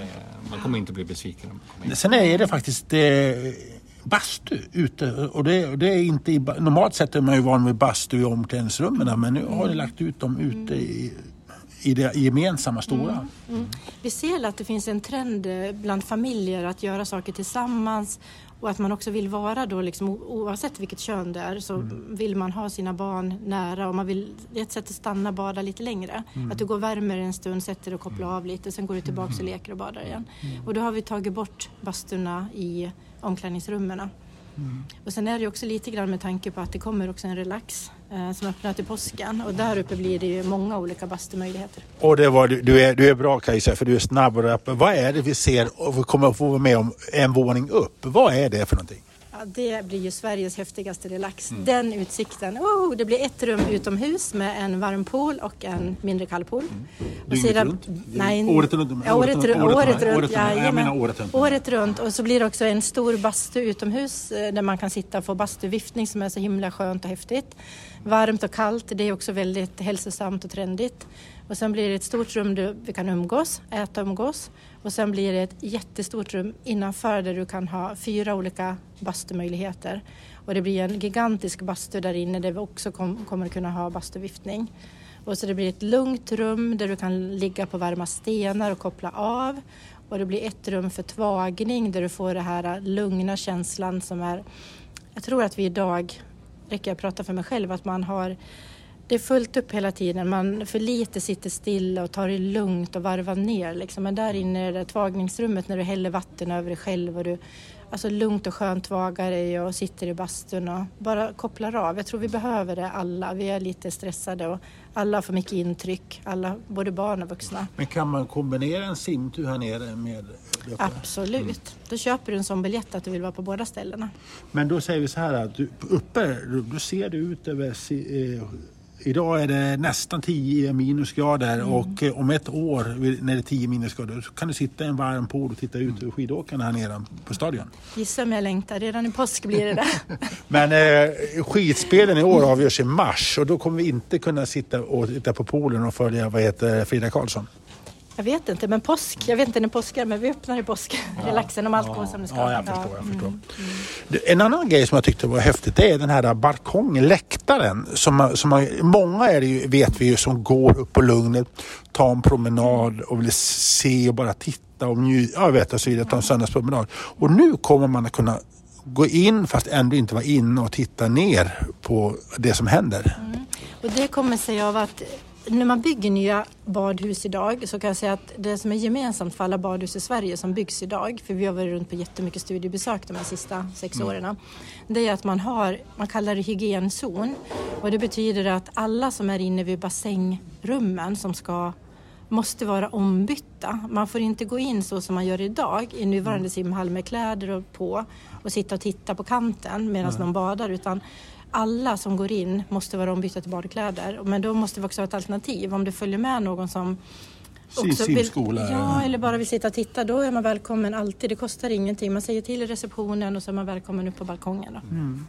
Man kommer inte bli besviken. Sen är det faktiskt det bastu ute. Och det, det är inte i, normalt sett är man ju van vid bastu i omklädningsrummen men nu har de lagt ut dem ute i, i det gemensamma stora. Mm. Mm. Vi ser att det finns en trend eh, bland familjer att göra saker tillsammans och att man också vill vara då, liksom, oavsett vilket kön det är, så mm. vill man ha sina barn nära och man vill, ett sätt att stanna och bada lite längre. Mm. Att du går värmer en stund, sätter och kopplar av lite, sen går du tillbaka och mm. leker och badar igen. Mm. Och då har vi tagit bort basturna i omklädningsrummen. Mm. Och sen är det också lite grann med tanke på att det kommer också en relax eh, som öppnar till påsken och där uppe blir det ju många olika bastumöjligheter. Och det var, du, är, du är bra Kajsa för du är snabb och rapp. Vad är det vi ser och vi kommer att få vara med om en våning upp? Vad är det för någonting? Det blir ju Sveriges häftigaste relax. Mm. Den utsikten. Oh, det blir ett rum utomhus med en varm pool och en mindre kall pool. Mm. Dygnet sedan, runt? Nej, året runt? Ja, året, året, året, året runt. Året, ja, jag menar året runt. Året runt. Och så blir det också en stor bastu utomhus eh, där man kan sitta och få bastuviftning som är så himla skönt och häftigt. Varmt och kallt, det är också väldigt hälsosamt och trendigt. Och sen blir det ett stort rum där vi kan umgås, äta och umgås. Och sen blir det ett jättestort rum innanför där du kan ha fyra olika bastumöjligheter. Och det blir en gigantisk bastu där inne där vi också kom, kommer att kunna ha bastuviftning. Och så det blir ett lugnt rum där du kan ligga på varma stenar och koppla av. Och det blir ett rum för tvagning där du får den här lugna känslan som är... Jag tror att vi idag, räcker jag prata för mig själv, att man har det är fullt upp hela tiden. Man för lite sitter stilla och tar det lugnt och varvar ner. Liksom. Men där inne i det tvagningsrummet när du häller vatten över dig själv och du alltså lugnt och skönt tvagar dig och sitter i bastun och bara kopplar av. Jag tror vi behöver det alla. Vi är lite stressade och alla för mycket intryck. Alla, både barn och vuxna. Men kan man kombinera en simtur här nere med detta? Absolut. Mm. Då köper du en sån biljett att du vill vara på båda ställena. Men då säger vi så här att du, uppe, då ser du ut över eh, Idag är det nästan 10 minusgrader mm. och eh, om ett år när det är 10 minusgrader så kan du sitta i en varm pool och titta ut över skidåkarna här nere på stadion. Gissa om jag längtar, redan i påsk blir det det. [LAUGHS] Men eh, skidspelen i år avgörs i mars och då kommer vi inte kunna sitta och titta på poolen och följa vad heter Frida Karlsson. Jag vet inte, men påsk. Jag vet inte när påsk är, men vi öppnar i påsk. Ja. Relaxen om allt går som det ska. Ja, jag förstår. Jag förstår. Mm. Mm. En annan grej som jag tyckte var häftigt det är den här balkongen, läktaren. Som, som många är det ju, vet vi ju som går upp på lugnet, tar en promenad och vill se och bara titta och njuta. Ja, vet och så vidare, ta en söndagspromenad. Och nu kommer man att kunna gå in fast ändå inte vara inne och titta ner på det som händer. Mm. Och det kommer sig av att när man bygger nya badhus idag så kan jag säga att det som är gemensamt för alla badhus i Sverige som byggs idag, för vi har varit runt på jättemycket studiebesök de här sista sex mm. åren, det är att man har, man kallar det hygienzon och det betyder att alla som är inne vid basängrummen som ska måste vara ombytta. Man får inte gå in så som man gör idag i nuvarande mm. simhall med kläder på och sitta och titta på kanten medan någon badar utan alla som går in måste vara ombytta till badkläder. Men då måste vi också ha ett alternativ. Om det följer med någon som också vill, ja, eller bara vill sitta och titta, då är man välkommen alltid. Det kostar ingenting. Man säger till i receptionen och så är man välkommen upp på balkongen. Mm.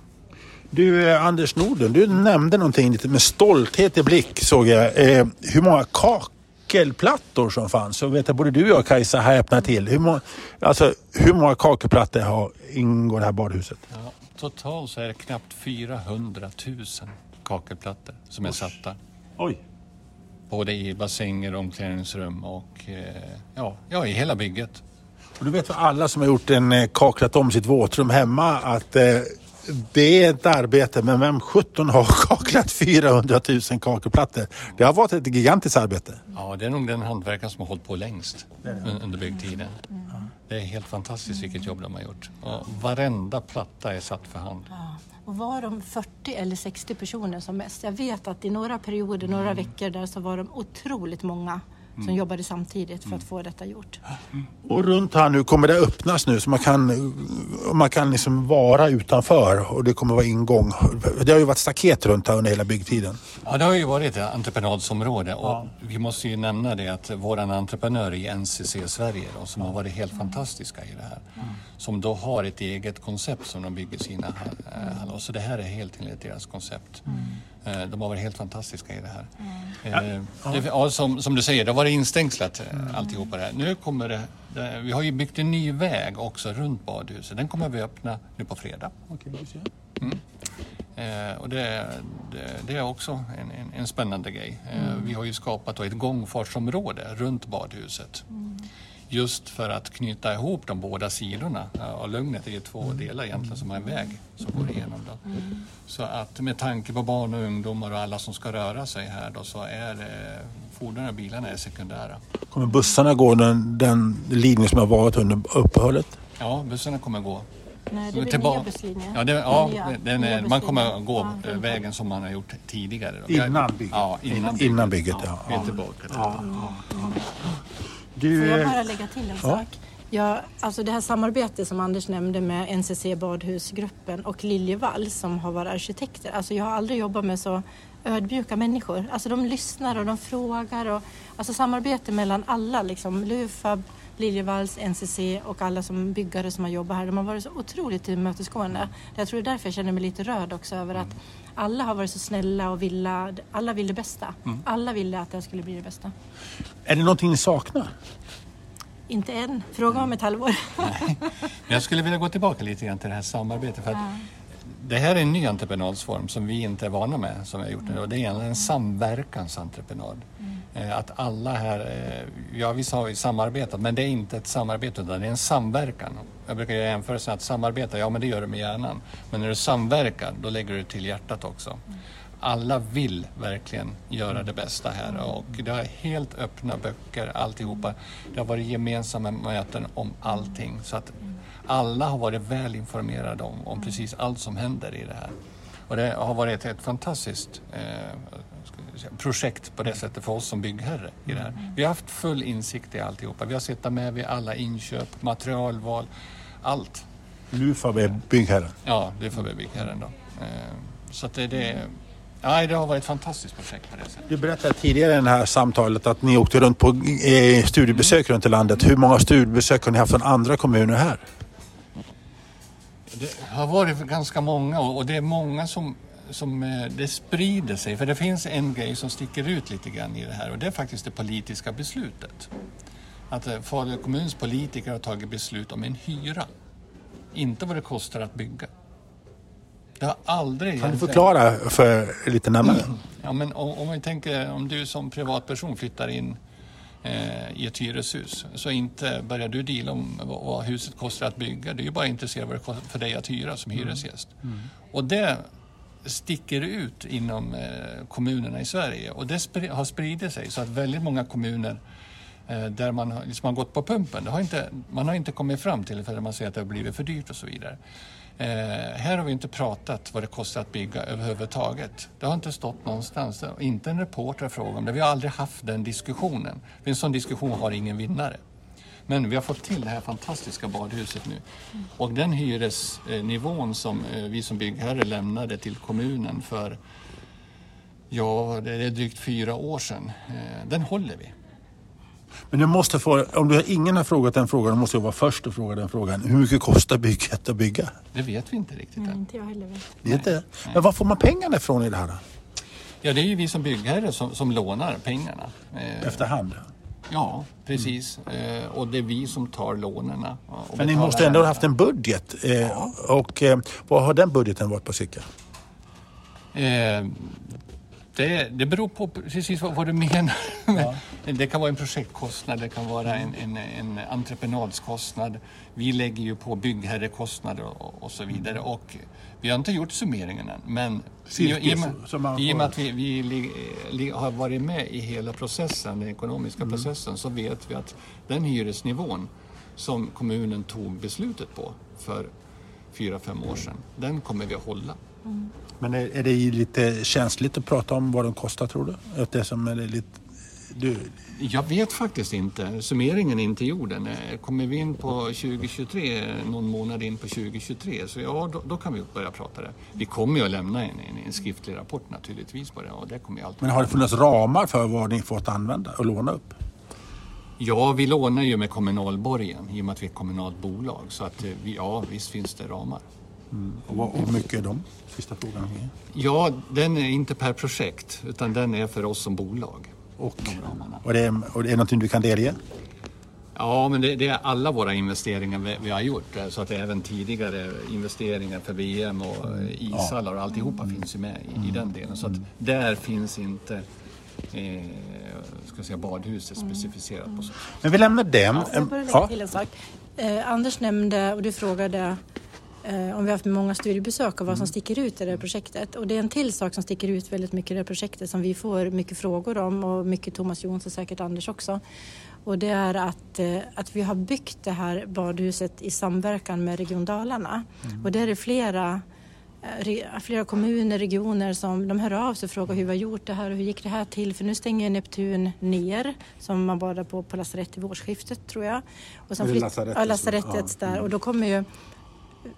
Du eh, Anders Norden, du nämnde någonting lite med stolthet i blick såg jag. Eh, hur många kakelplattor som fanns. Så vet jag, både du och jag Kajsa häpnar till. Hur många, alltså, hur många kakelplattor har, ingår i det här badhuset? Ja, totalt så är det knappt 400 000 kakelplattor som är satta. Oj! Både i bassänger, omklädningsrum och eh, ja, ja, i hela bygget. Och du vet för alla som har gjort en eh, kaklat om sitt våtrum hemma att eh, det är ett arbete, men vem 17 har [LAUGHS] kaklat 400 000 kakelplattor? Det har varit ett gigantiskt arbete. Ja, det är nog den hantverkaren som har hållit på längst under byggtiden. Mm. Det är helt fantastiskt vilket jobb de har gjort. Och varenda platta är satt för hand. Ja. Och var de 40 eller 60 personer som mest? Jag vet att i några perioder, några mm. veckor där så var de otroligt många som mm. jobbade samtidigt för att få detta gjort. Och runt här nu kommer det öppnas nu så man kan, man kan liksom vara utanför och det kommer vara ingång. Det har ju varit staket runt här under hela byggtiden. Ja, det har ju varit ett entreprenadsområde och ja. vi måste ju nämna det att våran entreprenör i NCC Sverige då, som har varit helt fantastiska i det här. Mm. Som då har ett eget koncept som de bygger sina hallar. Så det här är helt enligt deras koncept. Mm. Eh, de har varit helt fantastiska i det här. Mm. Det, ja, som, som, du säger, det har varit instängslat eh, mm. alltihopa det här. Nu kommer det, det, vi har ju byggt en ny väg också runt badhuset. Den kommer vi öppna nu på fredag. Okay, mm. eh, och det, det, det, är också en, en, en spännande grej. Eh, mm. vi har ju skapat ett gångfartsområde runt badhuset. Mm just för att knyta ihop de båda sidorna. Och Lugnet är ju två mm. delar egentligen som har en väg som går igenom. Då. Mm. Så att med tanke på barn och ungdomar och alla som ska röra sig här då så är det, fordonen och bilarna är sekundära. Kommer bussarna gå den, den linje som har varit under uppehållet? Ja, bussarna kommer gå. Nej, det är Tillba- nya busslinjer. Ja, det, ja den är, man kommer gå ja, vägen som man har gjort tidigare. Då. Innan bygget? Ja, innan, innan bygget. Ja, ja. ja. Ja. Får jag bara lägga till en sak? Ja, alltså det här samarbetet som Anders nämnde med NCC Badhusgruppen och Liljevall som har varit arkitekter. Alltså jag har aldrig jobbat med så ödmjuka människor. Alltså de lyssnar och de frågar. Och, alltså samarbete mellan alla, liksom Lufab, Liljevalchs, NCC och alla som byggare som har jobbat här. De har varit så otroligt tillmötesgående. Jag tror det är därför jag känner mig lite rörd också över att alla har varit så snälla och vilja, alla vill det bästa. Mm. Alla ville att det skulle bli det bästa. Är det någonting ni saknar? Inte än. Fråga om ett halvår. [LAUGHS] Men jag skulle vilja gå tillbaka lite grann till det här samarbetet. För att Det här är en ny entreprenadsform som vi inte är vana med som vi har gjort nu och det är en samverkansentreprenad. Eh, Att alla här, eh, ja visst har vi samarbetat men det är inte ett samarbete utan det är en samverkan. Jag brukar göra jämförelsen att samarbeta, ja men det gör du med hjärnan. Men när du samverkar då lägger du till hjärtat också. Alla vill verkligen göra det bästa här och det är helt öppna böcker alltihopa. Det har varit gemensamma möten om allting så att alla har varit väl informerade om, om precis allt som händer i det här. Och det har varit ett fantastiskt eh, projekt på det sättet för oss som byggherre i det här. Vi har haft full insikt i alltihopa. Vi har suttit med vid alla inköp, materialval, allt. Lufab är byggherren. Ja, det får vi byggherren då. Eh, så att det, det, ja, det har varit ett fantastiskt projekt på det sättet. Du berättade tidigare i det här samtalet att ni åkte runt på eh, studiebesök runt i landet. Hur många studiebesök har ni haft från andra kommuner här? Det har varit ganska många och det är många som, som eh, det sprider sig. För det finns en grej som sticker ut lite grann i det här och det är faktiskt det politiska beslutet. Att eh, Falu kommuns politiker har tagit beslut om en hyra. Inte vad det kostar att bygga. Det har aldrig... Kan du förklara för lite närmare? Ja, men om, om vi tänker om du som privatperson flyttar in eh, i ett hyreshus så inte börjar du deala om vad, huset kostar att bygga. Du är ju bara intresserad av vad det kostar för dig att hyra som hyresgäst. Och det sticker ut inom eh, kommunerna i Sverige och det har spridit sig så att väldigt många kommuner eh, där man har, liksom har gått på pumpen, det har inte, man har inte kommit fram till det för man säger att det har blivit för dyrt och så vidare. Eh, här har vi inte pratat vad det kostar att bygga överhuvudtaget. Det har inte stått någonstans. Inte en reporter har frågat om det. Vi har aldrig haft den diskussionen. För en sån diskussion har ingen vinnare. Men vi har fått till det här fantastiska badhuset nu. Och den hyresnivån som eh, vi som byggherre lämnade till kommunen för Ja, det är drygt fyra år sedan. Eh, Den håller vi. Men du måste få, om du, ingen har frågat den frågan, då måste jag vara först och fråga den frågan. Hur mycket kostar bygget att bygga? Det vet vi inte riktigt Nej, än. inte jag heller. vet. Det är inte. Men var får man pengarna ifrån i det här? då? Ja, det är ju vi som byggherre som, som lånar pengarna. Eh, Efterhand? Ja, precis. Eh, och det är vi som tar lånen. Men ni måste ändå ha haft en budget. Eh, och eh, vad har den budgeten varit på cirka? Eh, det, det beror på precis vad, vad du menar. [LAUGHS] Men Det kan vara en projektkostnad, det kan vara en, en, en entreprenadskostnad. Vi lägger ju på byggherrekostnader och, och så vidare. Och vi har inte gjort summeringen än. Men i, Cirka, i, och med, i och med att vi, vi li, li, har varit med i hela processen, den ekonomiska processen, så vet vi att den hyresnivån som kommunen tog beslutet på för fyra, fem år sedan, den kommer vi att hålla. Men är, är det lite känsligt att prata om vad de kostar tror du? Att det som är lite, du, Jag vet faktiskt inte. Summeringen är inte gjord än. Eh, Kommer vi in på 2023, någon månad in på 2023, så ja, då, då kan vi börja prata det. Vi kommer ju att lämna en, en, en skriftlig rapport naturligtvis på det och det kommer ju alltid. men har det funnits ramar för vad ni fått använda och låna upp? Ja, vi lånar ju med kommunalborgen i och med att vi är ett kommunalt bolag. Så att eh, ja, visst finns det ramar. Och vad- hur mycket är de? Sista frågan. Ja, den är inte per projekt utan den är för oss som bolag. Och, och, det är, och det är någonting du kan delge? Ja, men det, det är alla våra investeringar vi, vi har gjort. Så att det är även tidigare investeringar för VM och ishallar och alltihopa finns ju med i, i den delen. Så att där finns inte eh, ska säga, badhuset specificerat på så. Men vi lämnar den. Får jag bara lägga Ja. till en sak? Eh, Anders nämnde och du frågade om vi har haft många studiebesök och vad som sticker ut i det här projektet. Och det är en till sak som sticker ut väldigt mycket i det här projektet som vi får mycket frågor om och mycket Thomas Jonsson och säkert Anders också. Och det är att, eh, att vi har byggt det här badhuset i samverkan med Region Dalarna. Och där är flera re- flera kommuner, regioner som de hör av sig och frågar hur vi har gjort det här och hur gick det här till? För nu stänger Neptun ner som man badar på på lasarett i årsskiftet tror jag. Och sen flytt- lasarettet ja, lasarettet ja, där och då kommer ju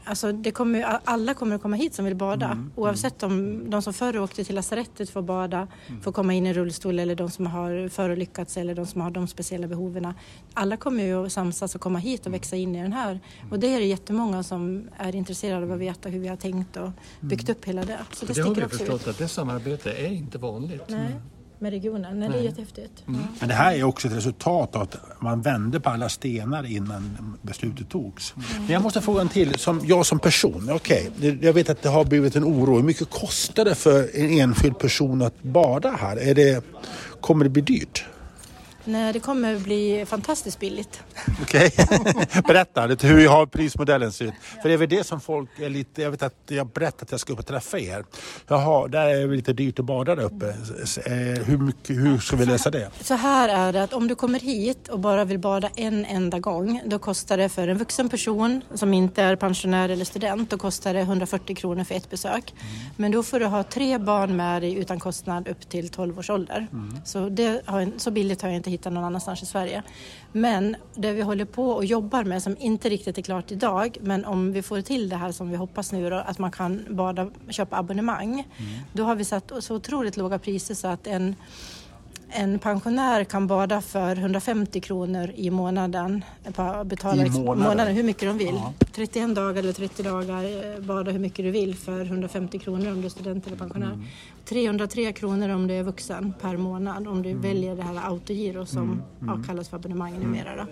Alltså det kommer, alla kommer att komma hit som vill bada Mm, oavsett om de som förr åkte till lasarettet får bada, Mm. får komma in i rullstol eller de som har förolyckats eller de som har de speciella behoven. Alla kommer ju att samsas och komma hit och Mm. växa in i den här. Och det är det jättemånga som är intresserade av att veta hur vi har tänkt och byggt upp hela det. Så det, Det har vi förstått ut. att det samarbetet är inte vanligt. Nej, med regionen. Nej, det är jättehäftigt. Mm. Men det här är också ett resultat av att man vände på alla stenar innan beslutet togs. Men jag måste fråga en till. Som, jag som person, okej, det- jag vet att det har blivit en oro. Hur mycket kostar det för en enskild person att bada här? Är det, kommer det bli dyrt? Nej, det kommer bli fantastiskt billigt. Okej, [LAUGHS] berätta lite hur har prismodellen ser ut. För det är väl det som folk är lite, jag vet att jag berättat att jag ska upp och träffa er. Jaha, där är det lite dyrt att bada där uppe. Eh, Hur, mycket, hur ska vi lösa det? Så här är det att om du kommer hit och bara vill bada en enda gång, då kostar det för en vuxen person som inte är pensionär eller student, då kostar det 140 kronor för ett besök. Men då får du ha tre barn med dig utan kostnad upp till 12 års ålder. Så, det har, så billigt har jag inte hittat någon annanstans i Sverige. Men det vi håller på och jobbar med, som inte riktigt är klart idag, men om vi får till det här som vi hoppas nu då, att man kan bada, köpa abonnemang, då har vi satt så otroligt låga priser så att en en pensionär kan bada för 150 kronor i månaden. Betala I månaden? hur mycket de vill. Ja. 31 dagar eller 30 dagar, eh, bada hur mycket du vill för 150 kronor om du är student eller pensionär. Mm. 303 kronor om du är vuxen per månad om du Mm. väljer det här autogiro som ja, kallas för abonnemang numera. Då.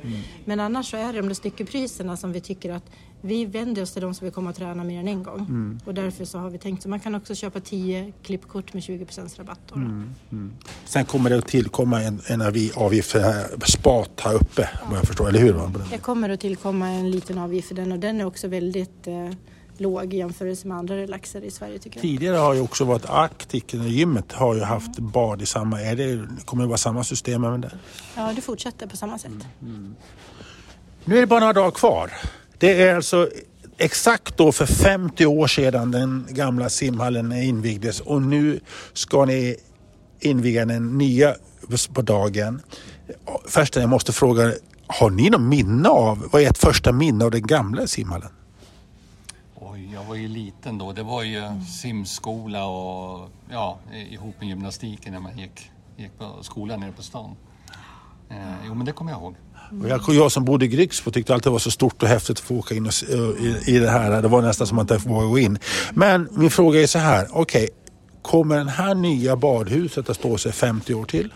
Men annars så är det de där styckepriserna som vi tycker att vi vänder oss till de som vill komma och träna mer än en gång. Mm. Och därför så har vi tänkt så man kan också köpa 10 klippkort med 20 rabatt. Då, då. Mm. Sen kommer det att tillkomma en, en avgift för här spat här uppe, vad jag förstår. Eller hur? Det kommer att tillkomma en liten avgift för den och den är också väldigt eh, låg i jämförelse med andra relaxer i Sverige tycker jag. Tidigare har ju också varit Arctic, gymmet har ju haft bad i samma, är det, kommer det vara samma system även där? Ja, det fortsätter på samma sätt. Nu är det bara några dagar kvar. Det är alltså exakt då för 50 år sedan den gamla simhallen invigdes och nu ska ni inviga den nya på dagen. Först jag måste fråga, har ni något minne av, vad är ert första minne av den gamla simhallen? Oj, jag var ju liten då. Det var ju simskola och ja, ihop med gymnastiken när man gick, gick på skolan nere på stan. Eh, jo, men det kommer jag ihåg. Och jag, jag som bodde i Grycksbo tyckte alltid det var så stort och häftigt att få åka in och, s- i, i det här. Det var nästan som att man inte vågade gå in. Men min fråga är så här, okej, kommer det här nya badhuset att stå sig 50 år till?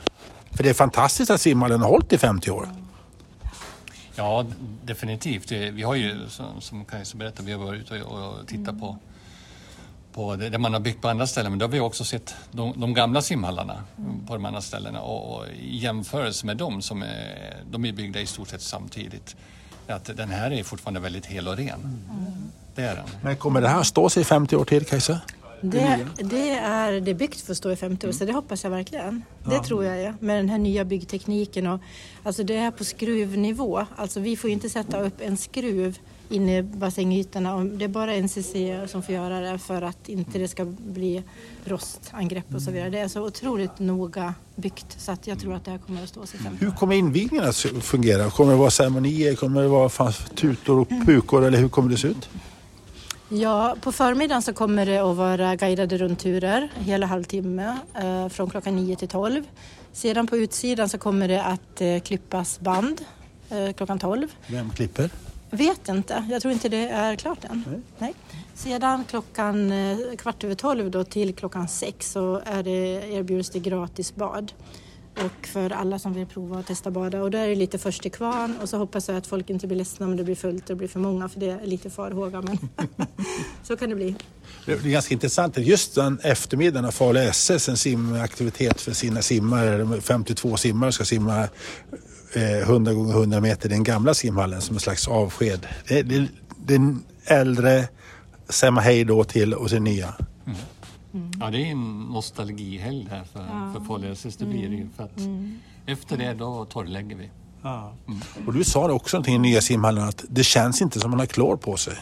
För det är fantastiskt att simhallen har hållit i 50 år. Ja, definitivt. Vi har ju, som, Kajsa berättade, vi har varit ute och, tittat på, på det, det man har byggt på andra ställen. Men då har vi också sett de, de gamla simhallarna på de andra ställena. Och, och i jämförelse med dem, som är, de är byggda i stort sett samtidigt, att den här är fortfarande väldigt hel och ren. Det är den. Men kommer det här stå sig i 50 år till Kajsa? Det, det, är, det är byggt för att stå i 50 år, så det hoppas jag verkligen. Det tror jag ja. med den här nya byggtekniken. Och, alltså det är på skruvnivå. Alltså vi får ju inte sätta upp en skruv inne i bassänghytorna. Och Det är bara NCC som får göra det för att inte det ska bli rostangrepp och så vidare. Det är så otroligt noga byggt så att jag tror att det här kommer att stå sig 50 Hur kommer invigningen att fungera? Kommer det vara ceremonier? Kommer det vara tutor och pukor? Eller hur kommer det se ut? Ja, på förmiddagen så kommer det att vara guidade rundturer hela halvtimme eh, från klockan 9 till 12. Sedan på utsidan så kommer det att eh, klippas band eh, klockan 12. Vem klipper? Vet inte, jag tror inte det är klart än. Nej. Sedan klockan kvart över 12 då till klockan 6 så är det, erbjuds det gratis bad. Och för alla som vill prova att testa bada. Och då är det lite först till kvarn och så hoppas jag att folk inte blir ledsna om det blir fullt och det blir för många för det är lite farhåga. Men [LAUGHS] så kan det bli. Det är ganska intressant. Just den eftermiddagen har Falu SS en simaktivitet för sina simmare. 52 simmare ska simma eh, 100 gånger 100 meter i den gamla simhallen som en slags avsked. Det, det, den äldre säger man hej då till och sen nya. Ja, det är en nostalgihelg här för, för Falu SS. Det blir det ju. För att Efter det då torrlägger vi. Och du sa det också någonting i nya simhallen att det känns inte som man har klor på sig.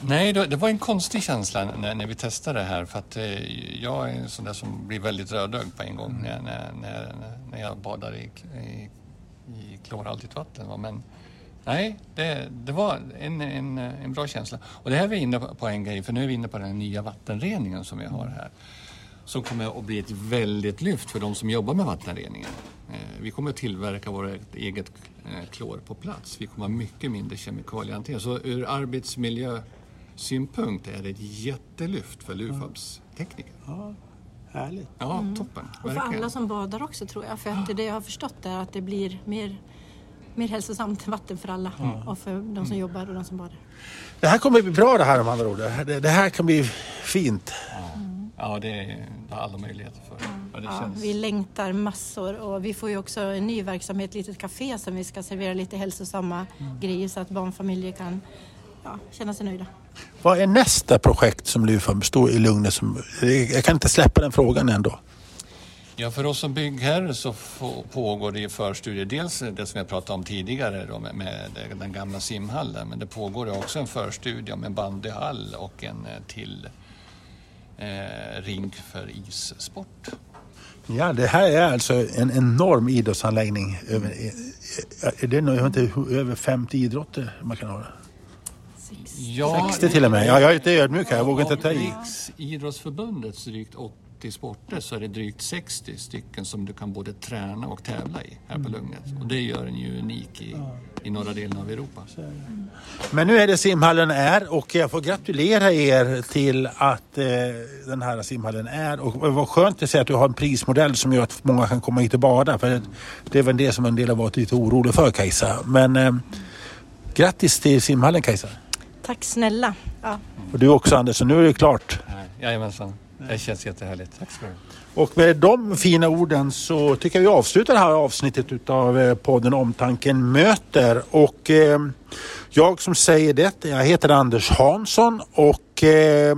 Nej, det var en konstig känsla när, när vi testade det här för att eh, jag är en sån där som blir väldigt rödögd på en gång när, när, när, när jag badar i, i, i klorhaltigt vatten. Men nej, det, det var en, en, en bra känsla. Och det här är vi inne på en grej, för nu är vi inne på den nya vattenreningen som vi har här. Som kommer att bli ett väldigt lyft för de som jobbar med vattenreningen. Eh, vi kommer att tillverka vårt eget eh, klor på plats. Vi kommer att ha mycket mindre kemikaliehantering. Så ur arbetsmiljösynpunkt är det ett jättelyft för Lufabs tekniker. Ja, härligt. Ja, mm. toppen. Och för alla som badar också tror jag. För att det jag har förstått är att det blir mer, mer hälsosamt vatten för alla. Mm. Och för de som jobbar och de som badar. Det här kommer bli bra det här om andra ord. Det, det här kan bli fint. Mm. Ja, det, är, det har alla möjligheter för. Ja, ja, känns... Vi längtar massor och vi får ju också en ny verksamhet, ett litet café som vi ska servera lite hälsosamma mm. grejer så att barnfamiljer kan ja, känna sig nöjda. Vad är nästa projekt som Lufab står i Lugnet? Som, jag kan inte släppa den frågan ändå. Ja, för oss som byggherre så pågår det förstudier. Dels det som jag pratade om tidigare då med, den gamla simhallen, men det pågår också en förstudie om en bandyhall och en eh, till eh, rink för issport. Ja, det här är alltså en enorm idrottsanläggning. Över, är det nog, inte, över 50 idrotter man kan ha? Ja, 60 till och med. Ja, jag är lite ödmjuk här, jag vågar inte ta i. Riksidrottsförbundets drygt 80 sporter så är det drygt 60 stycken som du kan både träna och tävla i här på Lugnet. Och det gör en ju unik i, i norra delen av Europa. Men nu är det simhallen är och jag får gratulera er till att eh, den här simhallen är och vad skönt att se att du har en prismodell som gör att många kan komma hit och bada. För det är väl det som en del har varit lite orolig för Kajsa. Men eh, grattis till simhallen Kajsa. Tack snälla. Ja. Och du också Anders, så nu är det klart. Jajamensan. Det känns jättehärligt. Tack ska du ha. Och med de fina orden så tycker jag vi avslutar det här avsnittet utav eh, podden Omtanken möter. Och eh, jag som säger det, jag heter Anders Hansson och eh,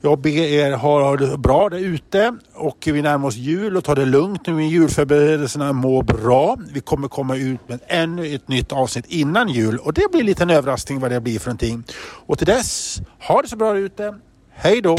jag ber er ha det bra där ute och vi närmar oss jul och ta det lugnt nu i julförberedelserna. Må bra. Vi kommer komma ut med ännu ett nytt avsnitt innan jul och det blir en liten överraskning vad det blir för någonting. Och till dess, ha det så bra där ute. Hej då!